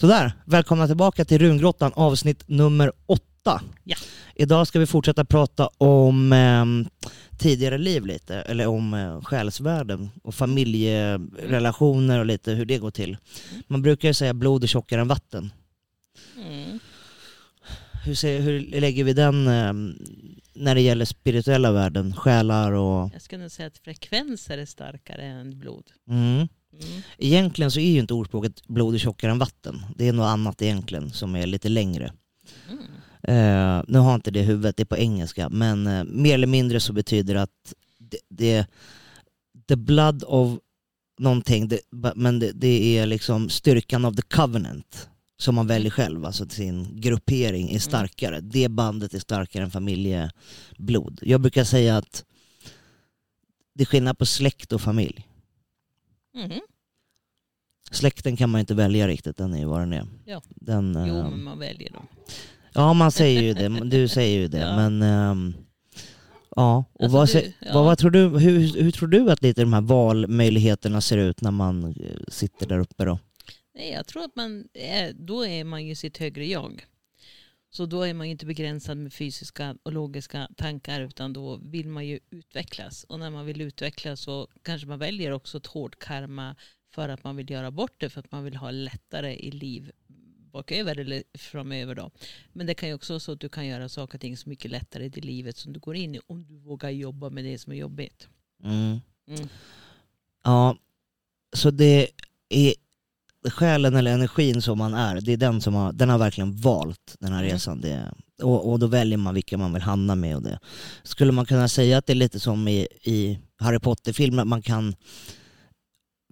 Sådär, välkomna tillbaka till Rungrottan avsnitt nummer åtta. Ja. Idag ska vi fortsätta prata om eh, tidigare liv lite, eller om eh, själsvärlden och familjerelationer och lite hur det går till. Man brukar ju säga blod är tjockare än vatten. Mm. Hur, ser, hur lägger vi den eh, när det gäller spirituella världen, själar och... Jag skulle nog säga att frekvenser är starkare än blod. Mm. Mm. Egentligen så är ju inte ordspråket blod är tjockare än vatten. Det är något annat egentligen som är lite längre. Mm. Eh, nu har jag inte det i huvudet, det är på engelska, men eh, mer eller mindre så betyder det att det, det the blood of någonting, det, men det, det är liksom styrkan av the covenant som man väljer själv, alltså sin gruppering är starkare. Det bandet är starkare än familjeblod. Jag brukar säga att det är skillnad på släkt och familj. Mhm. Släkten kan man inte välja riktigt, den är ju vad den är. Ja. Den, Jo, eh, men man väljer dem. Ja, man säger ju det. Du säger ju det. Ja. Men ehm, ja, och Alltså vad, du- ja. vad, vad tror du, hur, hur tror du att lite de här valmöjligheterna ser ut när man eh, sitter där uppe då? Nej, jag tror att man är, då är man ju sitt högre jag. Så då är man ju inte begränsad med fysiska och logiska tankar utan då vill man ju utvecklas. Och när man vill utvecklas så kanske man väljer också ett hårt karma för att man vill göra bort det för att man vill ha lättare i liv baköver eller framöver då. Men det kan ju också vara så att du kan göra saker och ting så mycket lättare i det livet som du går in i om du vågar jobba med det som är jobbigt. Mm. Mm. Ja, så det är själen eller energin som man är, det är den som har, den har verkligen valt den här Mm. resan. Det, och, och då väljer man vilka man vill hamna med och det. Skulle man kunna säga att det är lite som i, i Harry Potter-filmer, man kan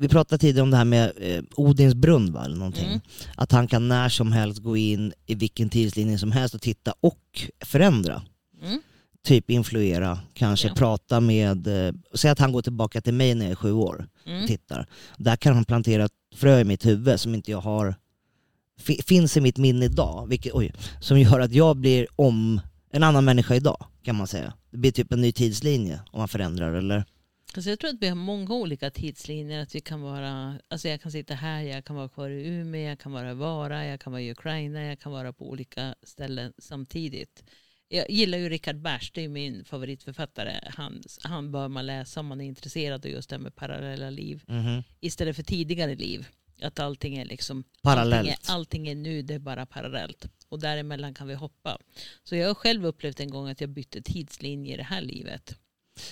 vi pratade tidigare om det här med eh, Odins brunn va, eller någonting. Mm. Att han kan när som helst gå in i vilken tidslinje som helst och titta och förändra. Mm. Typ influera, kanske Ja. prata med, eh, säg att han går tillbaka till mig när jag är sju år Mm. tittar. Där kan han plantera frö i mitt huvud som inte jag har, finns i mitt minne idag, vilket, oj, som gör att jag blir om en annan människa idag kan man säga. Det blir typ en ny tidslinje om man förändrar eller? Alltså jag tror att vi har många olika tidslinjer. Att vi kan vara, alltså jag kan sitta här, jag kan vara kvar i Umeå, jag kan vara i Vara, jag kan vara i Ukraina, jag kan vara på olika ställen samtidigt. Jag gillar ju Richard Bers, det är min favoritförfattare. Han, han bör man läsa om man är intresserad av just det här med parallella liv. Istället för tidigare liv. Att allting är liksom Parallellt. Allting är, allting är nu, det är bara parallellt. Och däremellan kan vi hoppa. Så jag har själv upplevt en gång att jag bytte tidslinje i det här livet.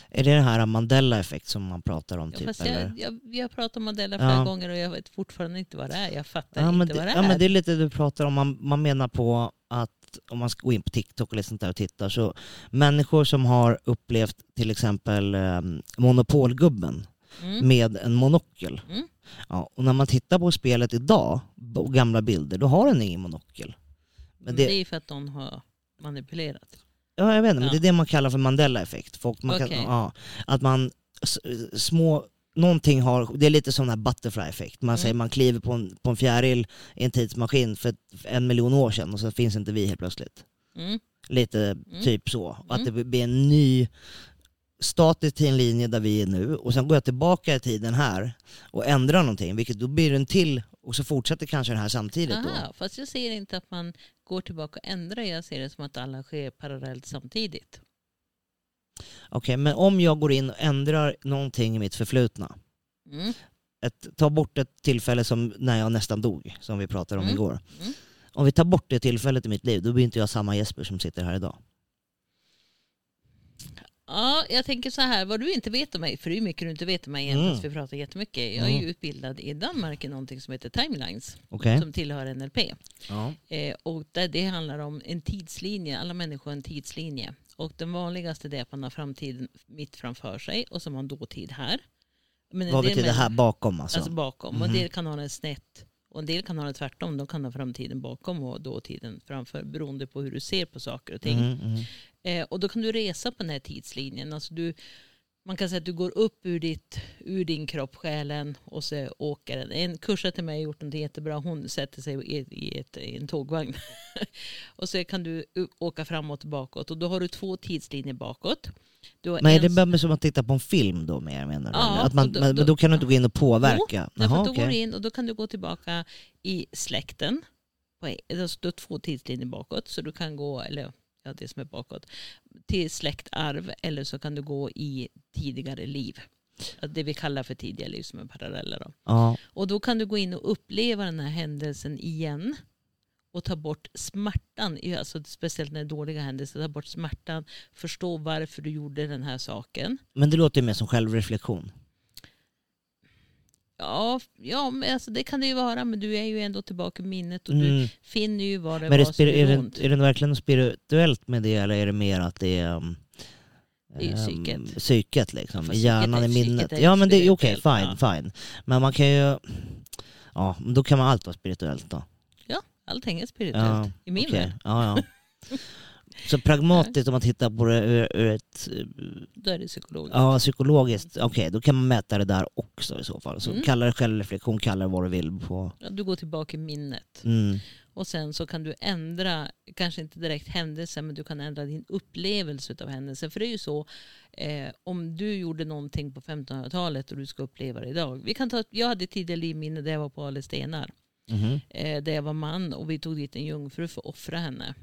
Är det den här Mandela-effekt som man pratar om Ja, typ? fast eller? jag, jag, vi har pratat om Mandela Ja. flera gånger och jag vet fortfarande inte vad det är. Jag fattar Ja inte det, vad det ja är. men det är lite du pratar om, man, man menar på att om man ska gå in på TikTok och sånt där och titta så människor som har upplevt till exempel eh, Monopolgubben Mm. med en monokel. Mm. Ja, och när man tittar på spelet idag, på gamla bilder, då har den ingen monokel. Men Men det- det, är för att någon har manipulerat. Ja jag vet inte, men Ja. det är det man kallar för Mandela-effekt. Folk, man kan, Okej. ja, att man, små, någonting har, det är lite sån här butterfly-effekt. Man Mm. säger man kliver på en, på en fjäril i en tidsmaskin för en miljon år sedan och så finns inte vi helt plötsligt. Mm. Lite typ så. Att Mm. det blir en ny statisk till en linje där vi är nu och sen går jag tillbaka i tiden här och ändrar någonting, vilket då blir det en till och så fortsätter kanske den här samtidigt då. Aha, fast jag ser inte att man går tillbaka och ändrar. Jag ser det som att alla sker parallellt samtidigt. Okej, men om jag går in och ändrar någonting i mitt förflutna, Mm. ett, ta bort ett tillfälle som när jag nästan dog, som vi pratade om Mm. igår. Mm. Om vi tar bort det tillfället i mitt liv, då blir inte jag samma Jesper som sitter här idag. Ja, jag tänker så här, vad du inte vet om mig, för det är mycket du inte vet om mig egentligen, Mm. så vi pratar jättemycket. Jag är Mm. ju utbildad i Danmark i någonting som heter Timelines, Okej? som tillhör NLP. Ja. Eh, och där det handlar om en tidslinje, alla människor har en tidslinje. Och den vanligaste det är att man har framtiden mitt framför sig och så har man dåtid här. Men en Vad betyder det här bakom alltså? Alltså bakom. Och Mhm. en del kan ha den snett. Och en del kan ha det tvärtom. De kan ha framtiden bakom och dåtiden framför. Beroende på hur du ser på saker och ting. Mhm, mhm. Eh, och då kan du resa på den här tidslinjen. Alltså du, man kan säga att du går upp ur, ditt, ur din kropp, själen och så åker den. En kursare till mig har gjort något jättebra. Hon sätter sig i, i, ett, i en tågvagn. och så kan du åka framåt och bakåt. Och då har du två tidslinjer bakåt. men är det bara som att titta på en film då mer menar du? Ja, att man, då, men då kan du inte gå in och påverka? Jo, att då okay. går du in och då kan du gå tillbaka i släkten. Det står två tidslinjer bakåt så du kan gå, eller ja, det som är bakåt, till släktarv eller så kan du gå i tidigare liv. Det vi kallar för tidigare liv som är paralleller. Då. Ja. Och då kan du gå in och uppleva den här händelsen igen och ta bort smärtan, alltså speciellt när det är dåliga händelser, ta bort smärtan, förstå varför du gjorde den här saken. Men det låter mer som självreflektion. Ja, ja men alltså det kan det ju vara, men du är ju ändå tillbaka i minnet och mm. du finner ju vad det men var som är, det ont. Är det verkligen spirituellt med det eller är det mer att det är um, det är ju psyket. Um, psyket liksom, ja, hjärnan i minnet. Ja men det är okej, okay, fine, fine. Men man kan ju, ja då kan man allt vara spirituellt då. Ja, allting är spirituellt i min okay. värld. Ja, ja. Så pragmatiskt om man tittar på det ur, ur ett... Då är det psykologiskt. Ja, psykologiskt. Okej, okay, då kan man mäta det där också i så fall. Så mm. kalla det självreflektion, kalla det vad du vill. På. Ja, du går tillbaka i minnet. Mm. Och sen så kan du ändra, kanske inte direkt händelsen, men du kan ändra din upplevelse av händelsen. För det är ju så, eh, om du gjorde någonting på 1500-talet och du ska uppleva det idag. Vi kan ta, jag hade tidigare livminne där jag var på Ale stenar. Mm. Eh, där jag var man och vi tog dit en jungfru för att offra henne.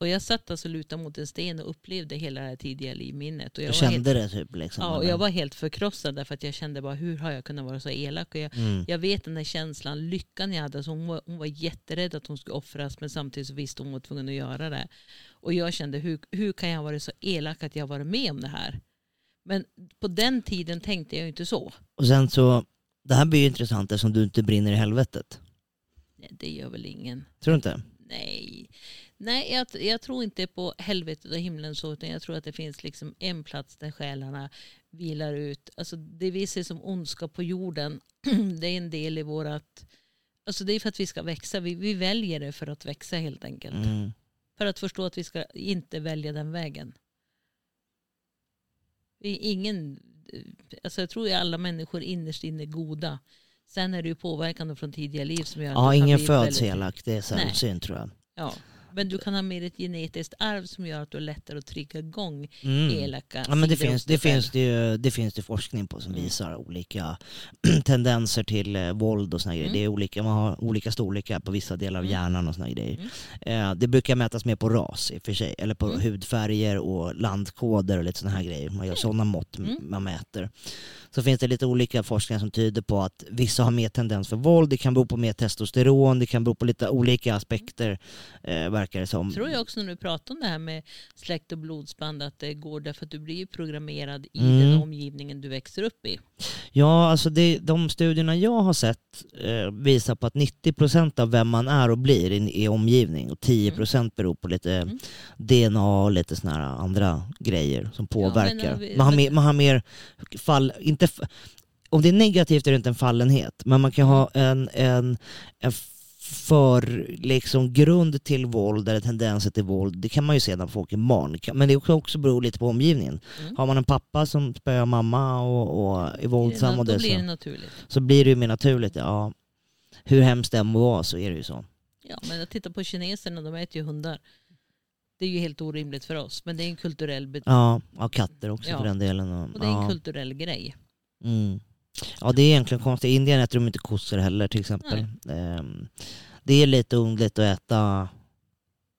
Och jag satt alltså lutad mot en sten och upplevde hela det här tidiga livminnet. Och jag kände helt, det typ? Liksom, ja, och jag var helt förkrossad därför att jag kände bara hur har jag kunnat vara så elak? Och jag, mm. jag vet den där känslan, lyckan jag hade. Alltså hon, var, hon var jätterädd att hon skulle offras men samtidigt så visste hon var tvungen att göra det. Och jag kände hur, hur kan jag vara så elak att jag varit med om det här? Men på den tiden tänkte jag inte så. Och sen så, det här blir ju intressant eftersom du inte brinner i helvetet. Nej, det gör väl ingen. Tror du inte? Nej. Nej, jag, jag, tror inte på helvetet och himlen så, utan jag tror att det finns liksom en plats där själarna vilar ut. Alltså det vi ser som ondska på jorden, det är en del i vårat... Alltså det är för att vi ska växa. Vi, vi väljer det för att växa helt enkelt. Mm. För att förstå att vi ska inte välja den vägen. Ingen, alltså jag tror att alla människor innerst inne är goda. Sen är det ju påverkan från tidiga liv som gör att Ja, ingen föds elak. Det är sällsynt tror jag. Ja. Men du kan ha med ett genetiskt arv som gör att du är lättare att trigga igång mm. elaka ja, men det finns, det, finns det, ju, det finns det forskning på som mm. visar olika tendenser till eh, våld och såna mm. grejer. Det är olika, man har olika storlekar på vissa delar av mm. hjärnan och såna grejer. Mm. Eh, det brukar mätas mer på ras i och för sig, eller på mm. hudfärger och landkoder och lite sådana här grejer. Man gör sådana mått man mäter så finns det lite olika forskningar som tyder på att vissa har mer tendens för våld, det kan bero på mer testosteron, det kan bero på lite olika aspekter eh, verkar det som. Tror jag också när du pratar om det här med släkt och blodsband att det går därför att du blir programmerad i mm. den omgivningen du växer upp i. Ja, alltså det, de studierna jag har sett eh, visar på att 90% av vem man är och blir i, i omgivning och 10% mm. beror på lite mm. DNA och lite sådana här andra grejer som påverkar. Ja, men, man, har mer, man har mer fall, inte, om det är negativt är det inte en fallenhet, men man kan ha en, en, en för liksom grund till våld eller tendenser till våld, det kan man ju se när folk är barn. Men det kan också bero lite på omgivningen. Mm. Har man en pappa som spöar mamma och, och är våldsam och det, blir så, det naturligt. så blir det ju mer naturligt. Ja. Hur hemskt det än må vara så är det ju så. Ja, men jag tittar på kineserna, de äter ju hundar. Det är ju helt orimligt för oss, men det är en kulturell... Ja, och katter också ja. för den delen. Och, och det är en kulturell grej. Mm. Ja det är egentligen konstigt. I Indien äter de inte kossor heller till exempel. Um, det är lite underligt att äta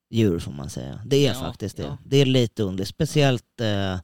djur får man säga. Det är ja, faktiskt det. Ja. Det är lite underligt. Speciellt uh,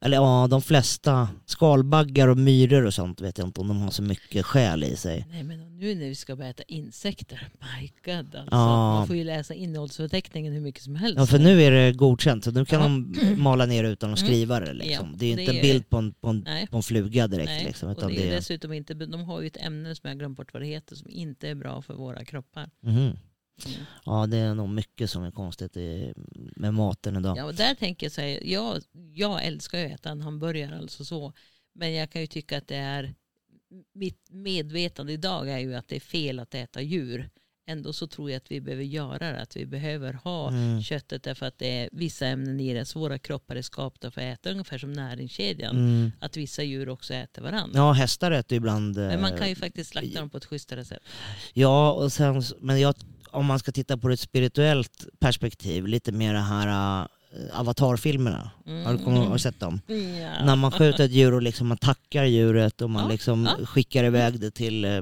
eller ja, de flesta skalbaggar och myror och sånt vet jag inte om de har så mycket själ i sig. Nej men nu när vi ska börja äta insekter, my god alltså. Ja. Man får ju läsa innehållsförteckningen hur mycket som helst. Ja för nu är det godkänt så nu kan ja. de mala ner utan att mm. skriva det liksom. Ja, det är ju inte en bild på en, på en, på en fluga direkt Nej. liksom. Utan och det är det... dessutom inte, de har ju ett ämne som jag glömt bort vad det heter som inte är bra för våra kroppar. Mm. Mm. Ja, det är nog mycket som är konstigt i, med maten idag. Ja, och där tänker jag så här, jag, jag älskar att äta en hamburgare, alltså så. Men jag kan ju tycka att det är, mitt medvetande idag är ju att det är fel att äta djur. ändå så tror jag att vi behöver göra det. Att vi behöver ha Mm. köttet därför att det är vissa ämnen i det. Så våra kroppar är skapta för att äta ungefär som näringskedjan. Mm. Att vissa djur också äter varandra. Ja, hästar äter ibland... Men man eh, kan ju faktiskt slakta dem på ett schysstare sätt. Ja, och sen, men jag, om man ska titta på det ett spirituellt perspektiv, lite mer det här äh, avatarfilmerna. Har, du, har du sett dem? Mm. Ja. När man skjuter ett djur och liksom man tackar djuret och man Ja, liksom ja. skickar iväg det till, eh,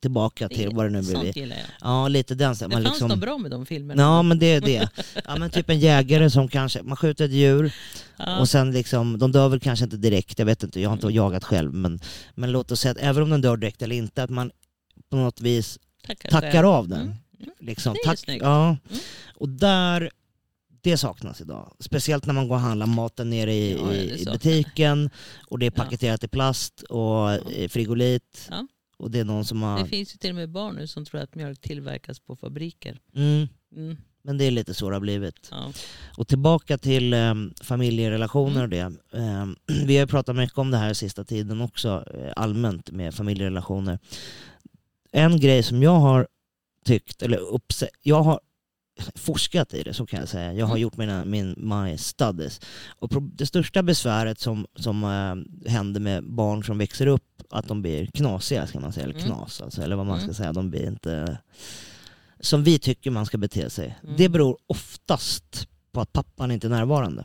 tillbaka till vad det nu blir. Ja, lite den. Det Man fanns liksom, något bra med de filmerna. Ja, men det är det. Ja, men typ en jägare som kanske, man skjuter ett djur Ja. och sen liksom, de dör väl kanske inte direkt, jag vet inte, jag har inte jagat själv, men, men låt oss säga att även om den dör direkt eller inte, att man på något vis Tackar, tackar av den. Mm, mm. Liksom, Det är tack, ja. Mm. Och där, det saknas idag. Speciellt när man går och handlar maten nere i, Ja, i, butiken och det är Ja. paketerat i plast och i frigolit. Ja. Och det är någon som har... Det finns ju till och med barn nu som tror att mjölk tillverkas på fabriker. Mm, Mm. men det är lite så det har blivit. Ja. Och tillbaka till um, familjerelationer och det. Ehm, vi har pratat mycket om det här sista tiden också, eh, allmänt med familjerelationer. En grej som jag har tyckt, eller uppse- jag har forskat i det så kan jag säga. Jag har Mm. gjort mina, min my studies. Och det största besväret som, som eh, händer med barn som växer upp, att de blir knasiga ska man säga, eller Mm. knas alltså, eller vad man ska Mm. säga. De blir inte som vi tycker man ska bete sig. Mm. Det beror oftast på att pappan inte är närvarande.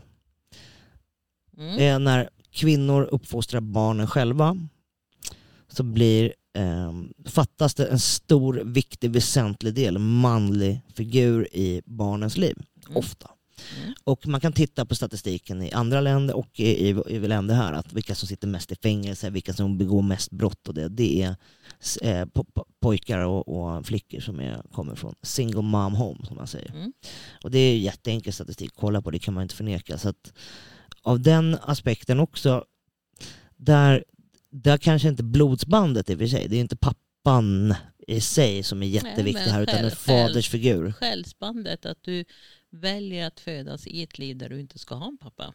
Mm. Eh, när kvinnor uppfostrar barnen själva så blir, eh, fattas det en stor, viktig, väsentlig del manlig figur i barnens liv. Mm. Ofta. Mm. Och man kan titta på statistiken i andra länder och i, i, i länder här, att vilka som sitter mest i fängelse, vilka som begår mest brott och det, det är eh, po, po, pojkar och, och flickor som är, kommer från single mom home som man säger. Mm. Och det är jätteenkel statistik, kolla på det kan man inte förneka. Så att, av den aspekten också, där, där kanske inte blodsbandet i och för sig, det är inte pappan i sig som är jätteviktig här utan en fadersfigur. Själsbandet, att du väljer att födas i ett liv där du inte ska ha en pappa.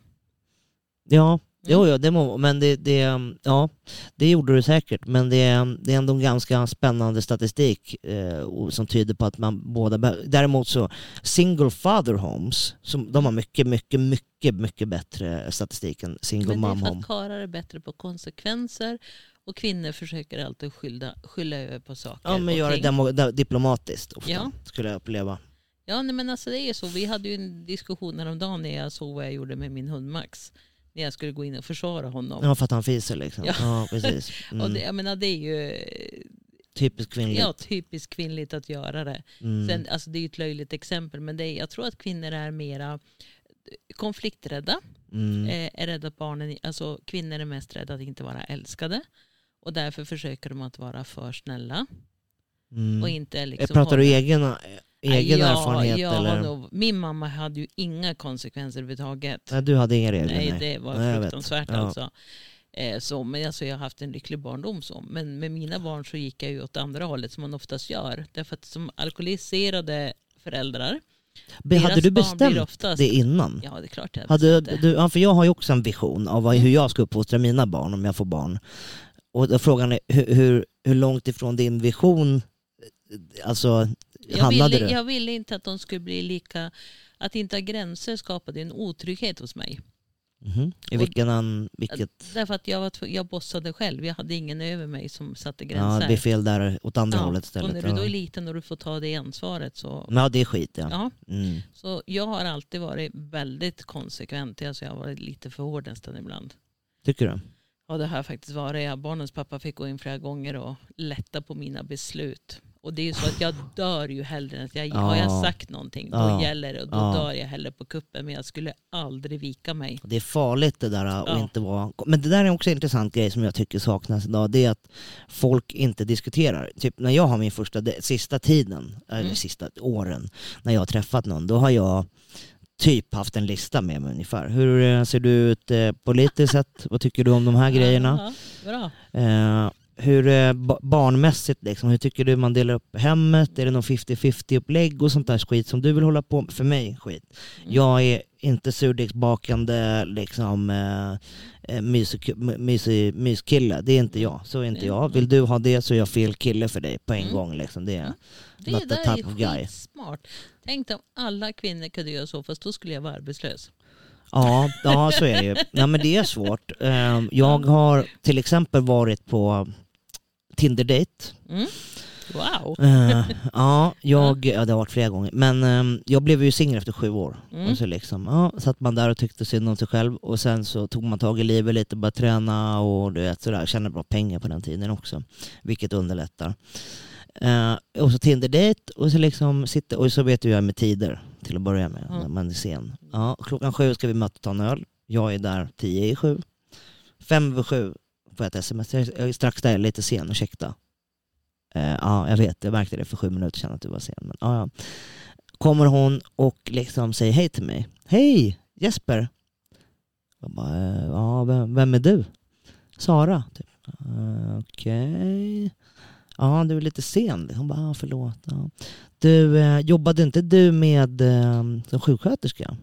Ja, jo, jo, det må, men det, det, ja, det gjorde du säkert. Men det, det är ändå en ganska spännande statistik eh, som tyder på att man båda behöver. Däremot så single father homes, som, de har mycket, mycket, mycket, mycket bättre statistik än single Men det är mom för home. att karlar är bättre på konsekvenser och kvinnor försöker alltid skylla, skylla över på saker. Ja, men göra det demo, diplomatiskt ofta, Ja. skulle jag uppleva. Ja, nej, men alltså det är så. Vi hade ju en diskussion häromdagen när jag såg vad jag gjorde med min hund Max. När jag skulle gå in och försvara honom. Ja, för att han fiser liksom. Ja, Ja. precis. Och Mm. det, jag menar, det är ju eh, Typiskt kvinnligt. ja, typiskt kvinnligt att göra det. Mm. Sen, alltså, det är ju ett löjligt exempel, men det är, jag tror att kvinnor är mera konflikträdda. Mm. Eh, är rädda att barnen, alltså kvinnor är mest rädda att inte vara älskade. Och därför försöker de att vara för snälla. Mm. Och inte liksom Pratar du hålla- egen, ja, erfarenhet jag eller? Nog, min mamma hade ju inga konsekvenser överhuvudtaget. Nej, du hade inga regler? Nej, det var Nej, fruktansvärt Ja. alltså. Eh, så, men alltså, jag har haft en lycklig barndom så. Men med mina barn så gick jag ju åt andra hållet som man oftast gör. Därför att som alkoholiserade föräldrar. Be- Hade du bestämt oftast- det innan? Ja det är klart jag Hade, du, ja, för jag har ju också en vision av hur jag ska uppfostra mina barn om jag får barn. Och då frågan är hur, hur, hur långt ifrån din vision eh, alltså, jag, ville, du? jag ville inte att de skulle bli lika... Att inte ha gränser skapade en otrygghet hos mig. Mhm. I vilken, an, vilket... Därför att jag, var, jag bossade själv. Jag hade ingen över mig som satte Ja, gränser. det blir fel där åt andra Ja, hållet och istället. när du då är Ja. liten och du får ta det ansvaret så... Ja, det är skit ja. Ja, Mm. så jag har alltid varit väldigt konsekvent. Alltså jag har varit lite för hård nästan ibland. Tycker du? Ja, det har jag faktiskt varit. Barnens pappa fick gå in flera gånger och lätta på mina beslut. Och det är ju så att jag dör ju hellre än att jag, har jag Ja. sagt någonting då Ja. gäller det och då Ja. dör jag hellre på kuppen. Men jag skulle aldrig vika mig. Det är farligt det där att Ja. inte vara... Men det där är också en intressant grej som jag tycker saknas idag. Det är att folk inte diskuterar. Typ när jag har min första, sista tiden, eller Mm. sista åren, när jag har träffat någon, då har jag typ haft en lista med mig ungefär. Hur ser du ut eh, politiskt sett? Vad tycker du om de här grejerna? Ja, bra. Eh, hur eh, ba- barnmässigt, liksom, hur tycker du man delar upp hemmet? Är det någon 50-50 upplägg och sånt där skit som du vill hålla på med? För mig skit. Mm. Jag är inte surdegsbakande liksom, eh, eh, myskille. Det är inte jag. Så är inte jag. Vill du ha det så är jag fel kille för dig på en Mm. gång. Liksom. Det är, Mm. Det Not där är type of guy. skitsmart. Tänk om alla kvinnor kunde göra så, fast då skulle jag vara arbetslös. ja, ja, så är det ju. Nej, men det är svårt. Ehm, Jag har till exempel varit på Tinder-date. Mm. Wow. Eh, ja, jag, ja, det har varit flera gånger. Men ehm, jag blev ju singel efter sju år. Mm. Och så liksom, ja, satt man där och tyckte synd om sig själv och sen så tog man tag i livet lite, började träna och du vet sådär. Tjänade bra pengar på den tiden också, vilket underlättar. Eh, och så Tinder-date och så liksom sitter, och så vet ju jag med tider till att börja med, Mm. när man är sen. Ja, klockan sju ska vi möta och ta en öl. Jag är där tio i sju. Fem över sju får jag ett sms. Jag är strax där, lite sen, ursäkta. Eh, ja, jag vet, jag märkte det för sju minuter sedan att du var sen. Men, ja, ja. Kommer hon och liksom säger hej till mig. Hej Jesper! Jag bara, eh, ja, vem, vem är du? Sara. Typ. Okej. Okej. Ja, du är lite sen. Hon bara, ah, förlåt. Ja. Du, eh, jobbade inte du med eh, som sjuksköterska?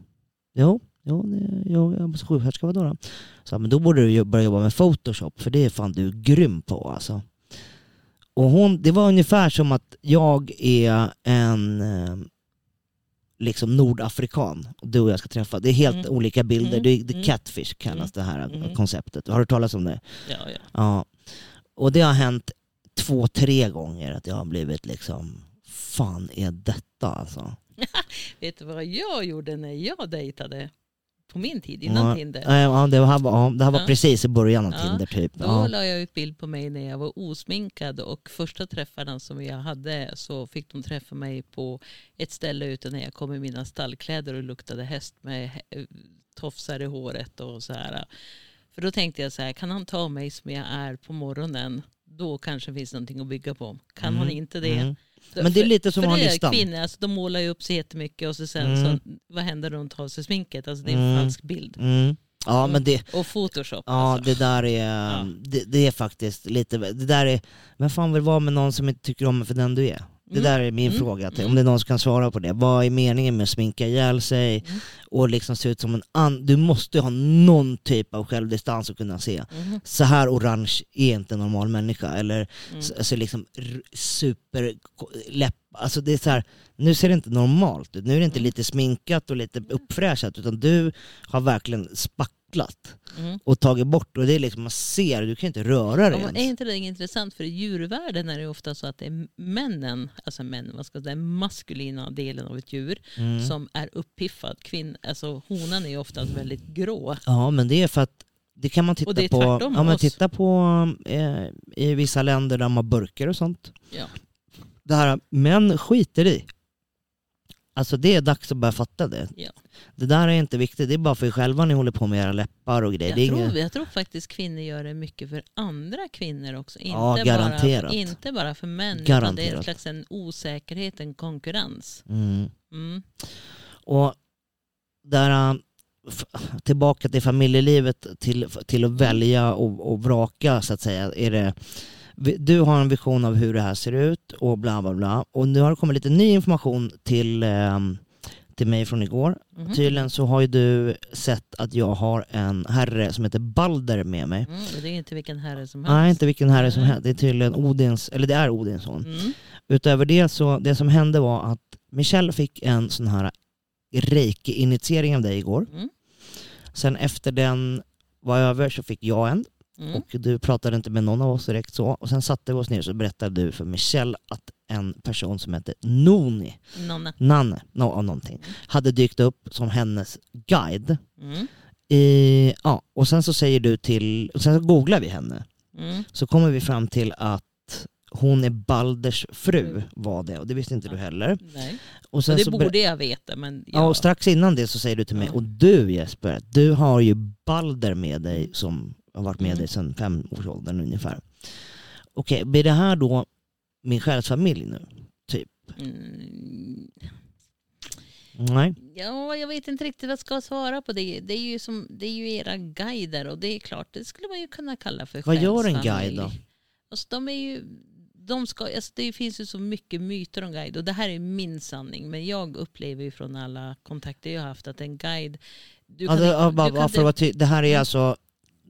Jo, jo, jag som sjuksköterska. Vadå då? Så, men då borde du börja jobba med Photoshop för det är fan du grym på alltså. Och hon, det var ungefär som att jag är en eh, liksom nordafrikan och du och jag ska träffa. Det är helt Mm. olika bilder. Mm. Det, det Mm. catfish kallas det här Mm. konceptet. Har du talat om det? Ja, ja. Ja. Och det har hänt två, tre gånger att jag har blivit liksom, fan är detta alltså? Vet du vad jag gjorde när jag dejtade? På min tid, innan ja, Tinder. Ja, det, här var, det här var Ja. precis i början av Ja, Tinder typ. Då Ja. la jag ut bild på mig när jag var osminkad och första träffarna som jag hade så fick de träffa mig på ett ställe ute när jag kom i mina stallkläder och luktade häst med eh, tofsar i håret och så här. För då tänkte jag så här, kan han ta mig som jag är på morgonen då kanske finns någonting att bygga på. Kan hon Mm, inte det? mm. Men det är lite som för att ha det listan. kvinnor, alltså, de målar ju upp sig jättemycket och så sen Mm. så, vad händer när de tar av sig sminket? Alltså det är en Mm. falsk bild. Mm. Ja men det, Och photoshop. ja, alltså. det där är, Ja. det, det är faktiskt lite, det där är, men fan vill vara med någon som inte tycker om mig för den du är? Det Mm. där är min Mm. fråga till, om Mm. det är någon som kan svara på det. Vad är meningen med att sminka ihjäl sig och liksom se ut som en annan? Du måste ha någon typ av självdistans att kunna se. Så här orange är inte en normal människa. Eller Mm. s- alltså liksom r- super läpp. Alltså det är så här, nu ser det inte normalt ut. Nu är det inte lite sminkat och lite uppfräschat utan du har verkligen spacklat Mm. och tagit bort och det är liksom, man ser, du kan inte röra Ja, dig men är ens. inte det intressant? För i djurvärlden är det ofta så att det är männen, alltså män, vad ska jag säga, den maskulina delen av ett djur Mm. som är uppiffad. Kvinn, alltså honan är ju oftast väldigt grå. Ja men det är för att det kan man titta det på, ja, men titta på eh, i vissa länder där man har burkar och sånt. Ja. Det här män skiter i. Alltså det är dags att börja fatta det. Ja. Det där är inte viktigt, det är bara för er själva ni håller på med era läppar och grejer. Jag, tror, inget... jag tror faktiskt kvinnor gör det mycket för andra kvinnor också. Inte, Ja, garanterat. Bara, inte bara för män. Utan det är en Garanterat. slags en osäkerhet, en konkurrens. mm. Mm. Och där, äh, tillbaka till familjelivet, till, till att välja och, och vraka så att säga. Är det, du har en vision av hur det här ser ut och bla bla bla. Och nu har det kommit lite ny information till, ehm, till mig från igår. Mhm. Tydligen så har ju du sett att jag har en herre som heter Balder med mig. Mm, det är inte vilken herre som helst. Nej, inte vilken herre som helst. Det är tydligen Odins, eller det är Odins son. Mm. Utöver det så, det som hände var att Michelle fick en sån här reiki-initiering av dig igår. Mm. Sen efter den var över så fick jag en Mm. och du pratade inte med någon av oss direkt så. Och sen satte vi oss ner och så berättade du för Michelle att en person som heter Noni, Nonna. Nanne, no, av någonting, Mm. hade dykt upp som hennes guide. Mm. I, ja, och sen så säger du till, och sen så googlar vi henne. Mm. Så kommer vi fram till att hon är Balders fru Mm. var det och det visste inte du heller. Nej. Och sen det så borde jag veta men Ja, och strax innan det så säger du till mig, Ja. och du Jesper, du har ju Balder med dig som har varit med Mm. dig sedan fem års åldern ungefär. Okej, blir det här då min själsfamilj nu? Mm. Nej. Ja, jag vet inte riktigt vad jag ska svara på det. Det är ju, som, det är ju era guider och det är klart, det skulle man ju kunna kalla för Vad gör en själsfamilj. guide då? Alltså, de är ju, de ska, alltså, det finns ju så mycket myter om guide och det här är min sanning. Men jag upplever ju från alla kontakter jag har haft att en guide... Du Alltså, ja, bara, du bara vara ty- det här är Mm. alltså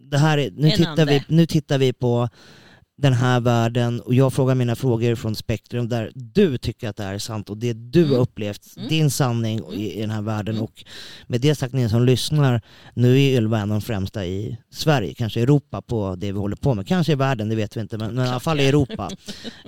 det här är, nu, En tittar ande. vi, nu tittar vi på den här världen och jag frågar mina frågor från spektrum där du tycker att det här är sant och det du Mm. har upplevt, Mm. din sanning Mm. i, i den här världen. Mm. Och med det sagt, ni som lyssnar, nu är Ylva en av de främsta i Sverige, kanske Europa på det vi håller på med. Kanske i världen, det vet vi inte, men, men i alla fall i Europa.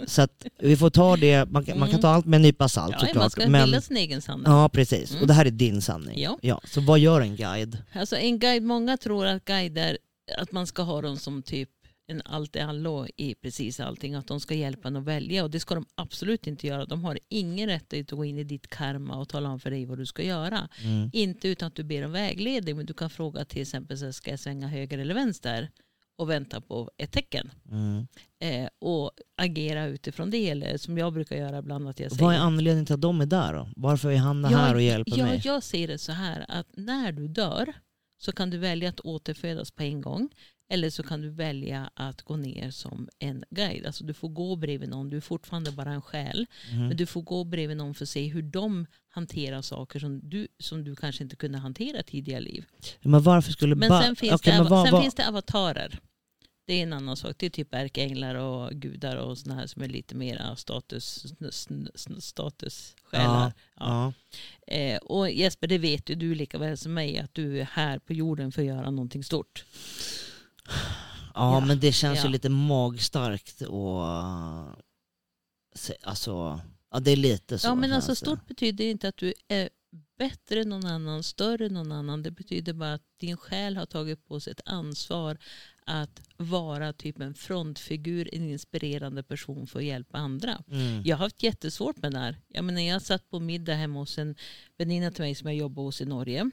Så att vi får ta det, man kan, man kan ta allt med en nypa salt Ja, man såklart. ska Men, bilda sin egen sanning. ja, precis. Mm. Och det här är din sanning. Ja. Ja, så vad gör en guide? Alltså en guide, många tror att guider, att man ska ha dem som typ en allt i allo i precis allting. Att de ska hjälpa en att välja och det ska de absolut inte göra. De har ingen rätt att gå in i ditt karma och tala om för dig vad du ska göra. Mm. Inte utan att du ber om vägledning men du kan fråga till exempel så ska jag svänga höger eller vänster och vänta på ett tecken. Mm. Eh, och agera utifrån det. Eller som jag brukar göra ibland att jag säger. Vad är anledningen till att de är där då? Varför är han Ja, här och hjälper ja, mig? Jag ser det så här att när du dör så kan du välja att återfödas på en gång. Eller så kan du välja att gå ner som en guide. Alltså du får gå bredvid någon, du är fortfarande bara en själ. Mhm. Men du får gå bredvid någon för att se hur de hanterar saker som du, som du kanske inte kunde hantera tidigare liv. Men varför skulle Men sen, finns, Okej, det, men vad- sen vad- finns det avatarer. Det är en annan sak. Det är typ ärkeänglar och gudar och såna här som är lite mera status, statussjälar. Ja. Ja. Eh, och Jesper, det vet ju du lika väl som mig att du är här på jorden för att göra någonting stort. Ja, men det känns ju lite magstarkt och... se- Alltså, ja det är lite så. ja, men alltså det. stort betyder inte att du är bättre än någon annan, större än någon annan. Det betyder bara att din själ har tagit på sig ett ansvar att vara typ en frontfigur, en inspirerande person för att hjälpa andra. Mm. Jag har haft jättesvårt med det här. Jag, menar, jag satt på middag hemma hos en väninna till mig som jag jobbar hos i Norge.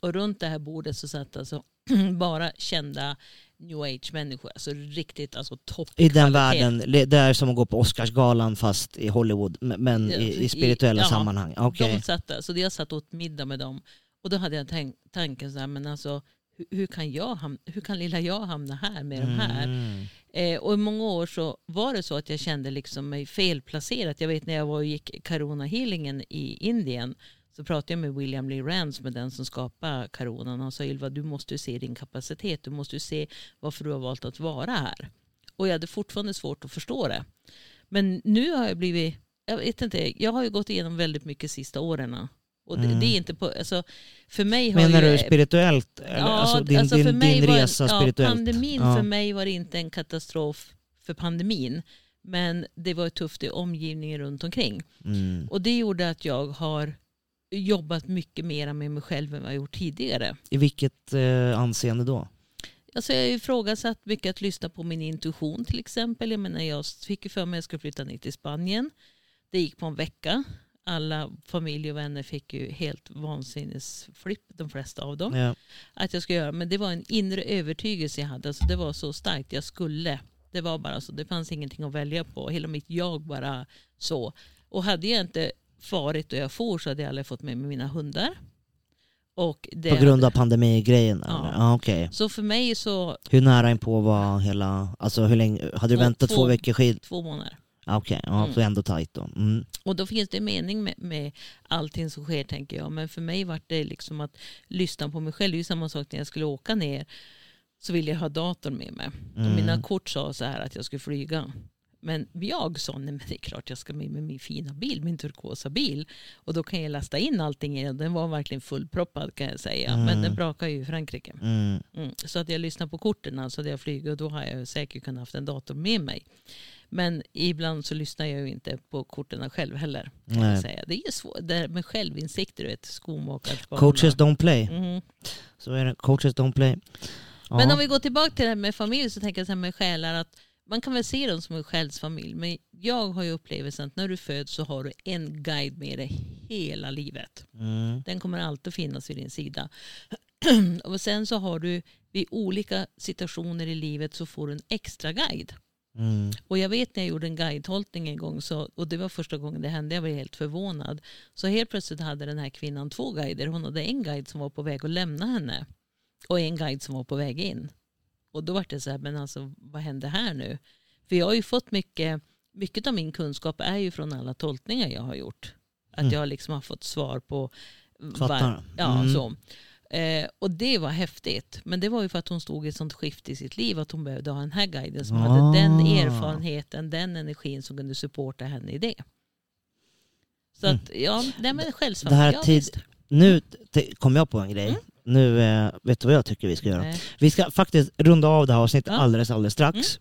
Och runt det här bordet så satt alltså bara kända new age-människor. Alltså riktigt alltså topp I den världen, det är som att gå på Oscarsgalan fast i Hollywood, men- i, i i- spirituella ja, sammanhang. Okej. De satt där, så jag satt åt middag med dem. Och då hade jag tänk, tanken så här, men alltså hur, hur, kan jag hamna, hur kan lilla jag hamna här med de här? Mm. Eh, och i många år så var det så att jag kände liksom mig felplacerad. Jag vet när jag var och gick Karuna-healingen i Indien så pratade jag med William Lee Rance, med den som skapade Karonan. Han sa Ylva, du måste ju se din kapacitet. Du måste ju se varför du har valt att vara här. Och jag hade fortfarande svårt att förstå det. Men nu har jag blivit, jag vet inte, jag har ju gått igenom väldigt mycket sista åren. Och Mm. det är inte på, alltså, för mig har Menar ju, du spirituellt? Eller, alltså din, alltså för din, mig din var- resa ja, spirituellt? Pandemin Ja. för mig var inte en katastrof för pandemin. Men det var tufft i omgivningen runt omkring. Mm. Och det gjorde att jag har jobbat mycket mer med mig själv än vad jag gjort tidigare. I vilket eh, anseende då? Alltså jag har ifrågasatt mycket att lyssna på min intuition till exempel. Jag, menar, jag fick ju för mig att jag skulle flytta ner till Spanien. Det gick på en vecka. Alla familj och vänner fick ju helt vansinnesflipp, de flesta av dem. Ja. att jag skulle göra. Men det var en inre övertygelse jag hade. Alltså det var så starkt. Jag skulle. Det var bara så. Det fanns ingenting att välja på. Hela mitt jag bara så. Och hade jag inte farit och jag for så hade jag aldrig fått med mig mina hundar. Och det På grund av pandemigrejen? Ja. Ja, okej. Så för mig så Hur nära inpå var hela... Alltså hur länge... Hade du Två- väntat två, två- veckor skid? två månader. Okej, ja, Mm. så ändå tajt då. Mm. Och då finns det mening med, med allting som sker tänker jag. Men för mig var det liksom att lyssna på mig själv. Det är ju samma sak när jag skulle åka ner. Så ville jag ha datorn med mig. Mm. Och mina kort sa så här att jag skulle flyga. Men jag sa, nej men det är klart jag ska med med min fina bil, min turkosa bil. Och då kan jag lasta in allting i den. Den var verkligen fullproppad kan jag säga. Mm. Men den brakade ju i Frankrike. Mm. Mm. Så att jag lyssnar på korten, alltså där jag flyger, och då har jag säkert kunnat haft en dator med mig. Men ibland så lyssnar jag ju inte på korten själv heller. Nej. säga. Det är ju svårt, det här med självinsikter, du vet, skomakarskap. Coaches don't play. Mhm. Så är det. Coaches don't play. Ja. Men om vi går tillbaka till det här med familj så tänker jag så här med själar att man kan väl se dem som en själsfamilj. Men jag har ju upplevelsen att när du föds så har du en guide med dig hela livet. Mm. Den kommer alltid finnas vid din sida. och sen så har du vid olika situationer i livet så får du en extra guide. Mm. Och jag vet när jag gjorde en guidetolkning en gång så, och det var första gången det hände, jag var helt förvånad. Så helt plötsligt hade den här kvinnan två guider. Hon hade en guide som var på väg att lämna henne och en guide som var på väg in. Och då var det så här, men alltså vad hände här nu? För jag har ju fått mycket, mycket av min kunskap är ju från alla tolkningar jag har gjort. Att Mm. jag liksom har fått svar på Fattar. Ja, Mm. så. Eh, och det var häftigt. Men det var ju för att hon stod i ett sånt skifte i sitt liv att hon behövde ha den här guiden som hade den Ah. erfarenheten, den energin som kunde supporta henne i det. Så att ja, nej men självsvart. Mm. Det här ja, tid- visst. Nu kom jag på en grej. Mm. Nu, eh, vet du vad jag tycker vi ska göra? Nej. Vi ska faktiskt runda av det här avsnittet Ja. Mm. alldeles, alldeles strax.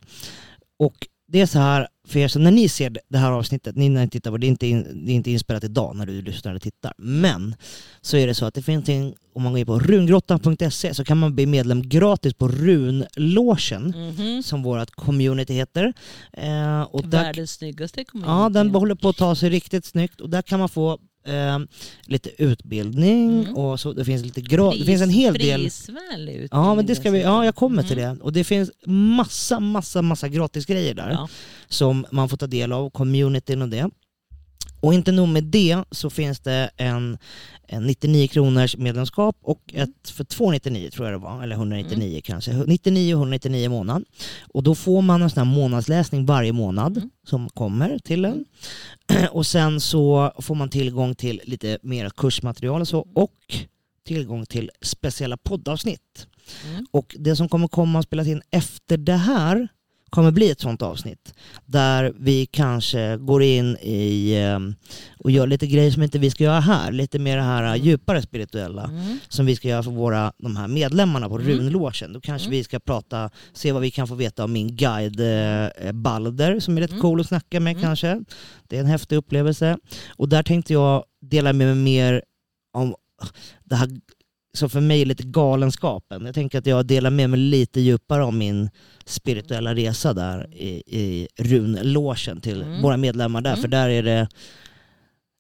Och det är så här, för er, så när ni ser det här avsnittet, ni när ni tittar på det, är inte, in, det är inte inspelat idag när du lyssnar eller tittar. Men så är det så att det finns en, om man går in på rungrottan.se så kan man bli medlem gratis på runlogen Mhm. som vårt community heter. Eh, och där, Världens snyggaste kommun. Ja, den håller på att ta sig riktigt snyggt och där kan man få eh, lite utbildning Mm. och så det finns lite gra- det finns en hel del Ja men det ska vi, ja jag kommer till Mm. det. Och det finns massa, massa, massa gratis grejer där Ja. som man får ta del av, communityn och det. Och inte nog med det så finns det en, en 99 kronors medlemskap och ett för 299 tror jag det var, eller 199 Mm. kanske. 99 och 199 i månaden. Och då får man en sån här månadsläsning varje månad Mm. som kommer till en. Och sen så får man tillgång till lite mer kursmaterial och så och tillgång till speciella poddavsnitt. Mm. Och det som kommer komma och spelas in efter det här kommer bli ett sånt avsnitt där vi kanske går in i eh, och gör lite grejer som inte vi ska göra här. Lite mer det här eh, djupare spirituella Mm. som vi ska göra för våra, de här medlemmarna på Mm. runlogen. Då kanske Mm. vi ska prata, se vad vi kan få veta om min guide eh, Balder som är rätt Mm. cool att snacka med Mm. kanske. Det är en häftig upplevelse. Och där tänkte jag dela med mig mer om det här som för mig är lite galenskapen. Jag tänker att jag delar med mig lite djupare om min spirituella resa där i, i runlogen till Mm. våra medlemmar där. Mm. För där är det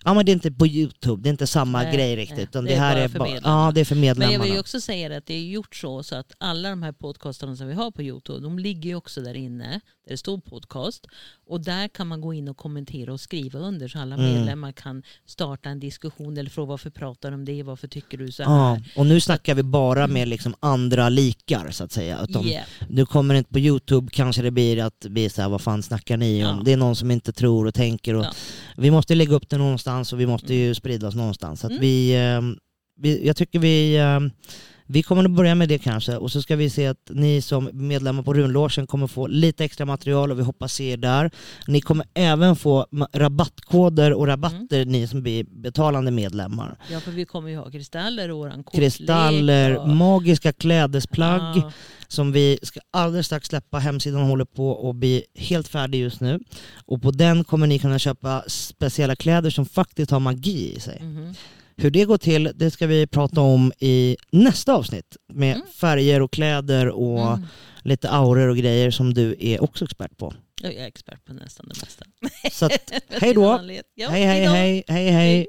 Ja men det är inte på Youtube, det är inte samma Nej, grej nej. riktigt. Utan Det det, är här bara är för bara, medlemmarna. ja, det är för Men jag medlemmarna. vill ju också säga att det är gjort så, så att alla de här podcastarna som vi har på Youtube, de ligger ju också där inne, där det står podcast. Och där kan man gå in och kommentera och skriva under så alla Mm. medlemmar kan starta en diskussion eller fråga varför pratar om det, varför tycker du så här? Ja, och nu snackar vi bara med liksom andra likar så att säga. Att de, Yeah. Du kommer inte på Youtube kanske det blir att vi säger vad fan snackar ni om? Ja. Det är någon som inte tror och tänker. Och Ja. Vi måste lägga upp det någonstans och vi måste ju sprida oss någonstans. Så att Mm. vi, eh, vi, jag tycker vi, eh, vi kommer att börja med det kanske och så ska vi se att ni som medlemmar på Runlogen kommer få lite extra material och vi hoppas se er där. Ni kommer även få rabattkoder och rabatter Mm. ni som blir betalande medlemmar. Ja, för vi kommer ju ha kristaller och våran kortlek Kristaller, och- magiska klädesplagg Ja. som vi ska alldeles strax släppa. Hemsidan håller på att bli helt färdig just nu. Och på den kommer ni kunna köpa speciella kläder som faktiskt har magi i sig. Mhm. Hur det går till, det ska vi prata om i nästa avsnitt med Mm. färger och kläder och Mm. lite auror och grejer som du är också expert på. Jag är expert på nästan det mesta. Så att, hej då! Hej, hej, hej, hej, hej.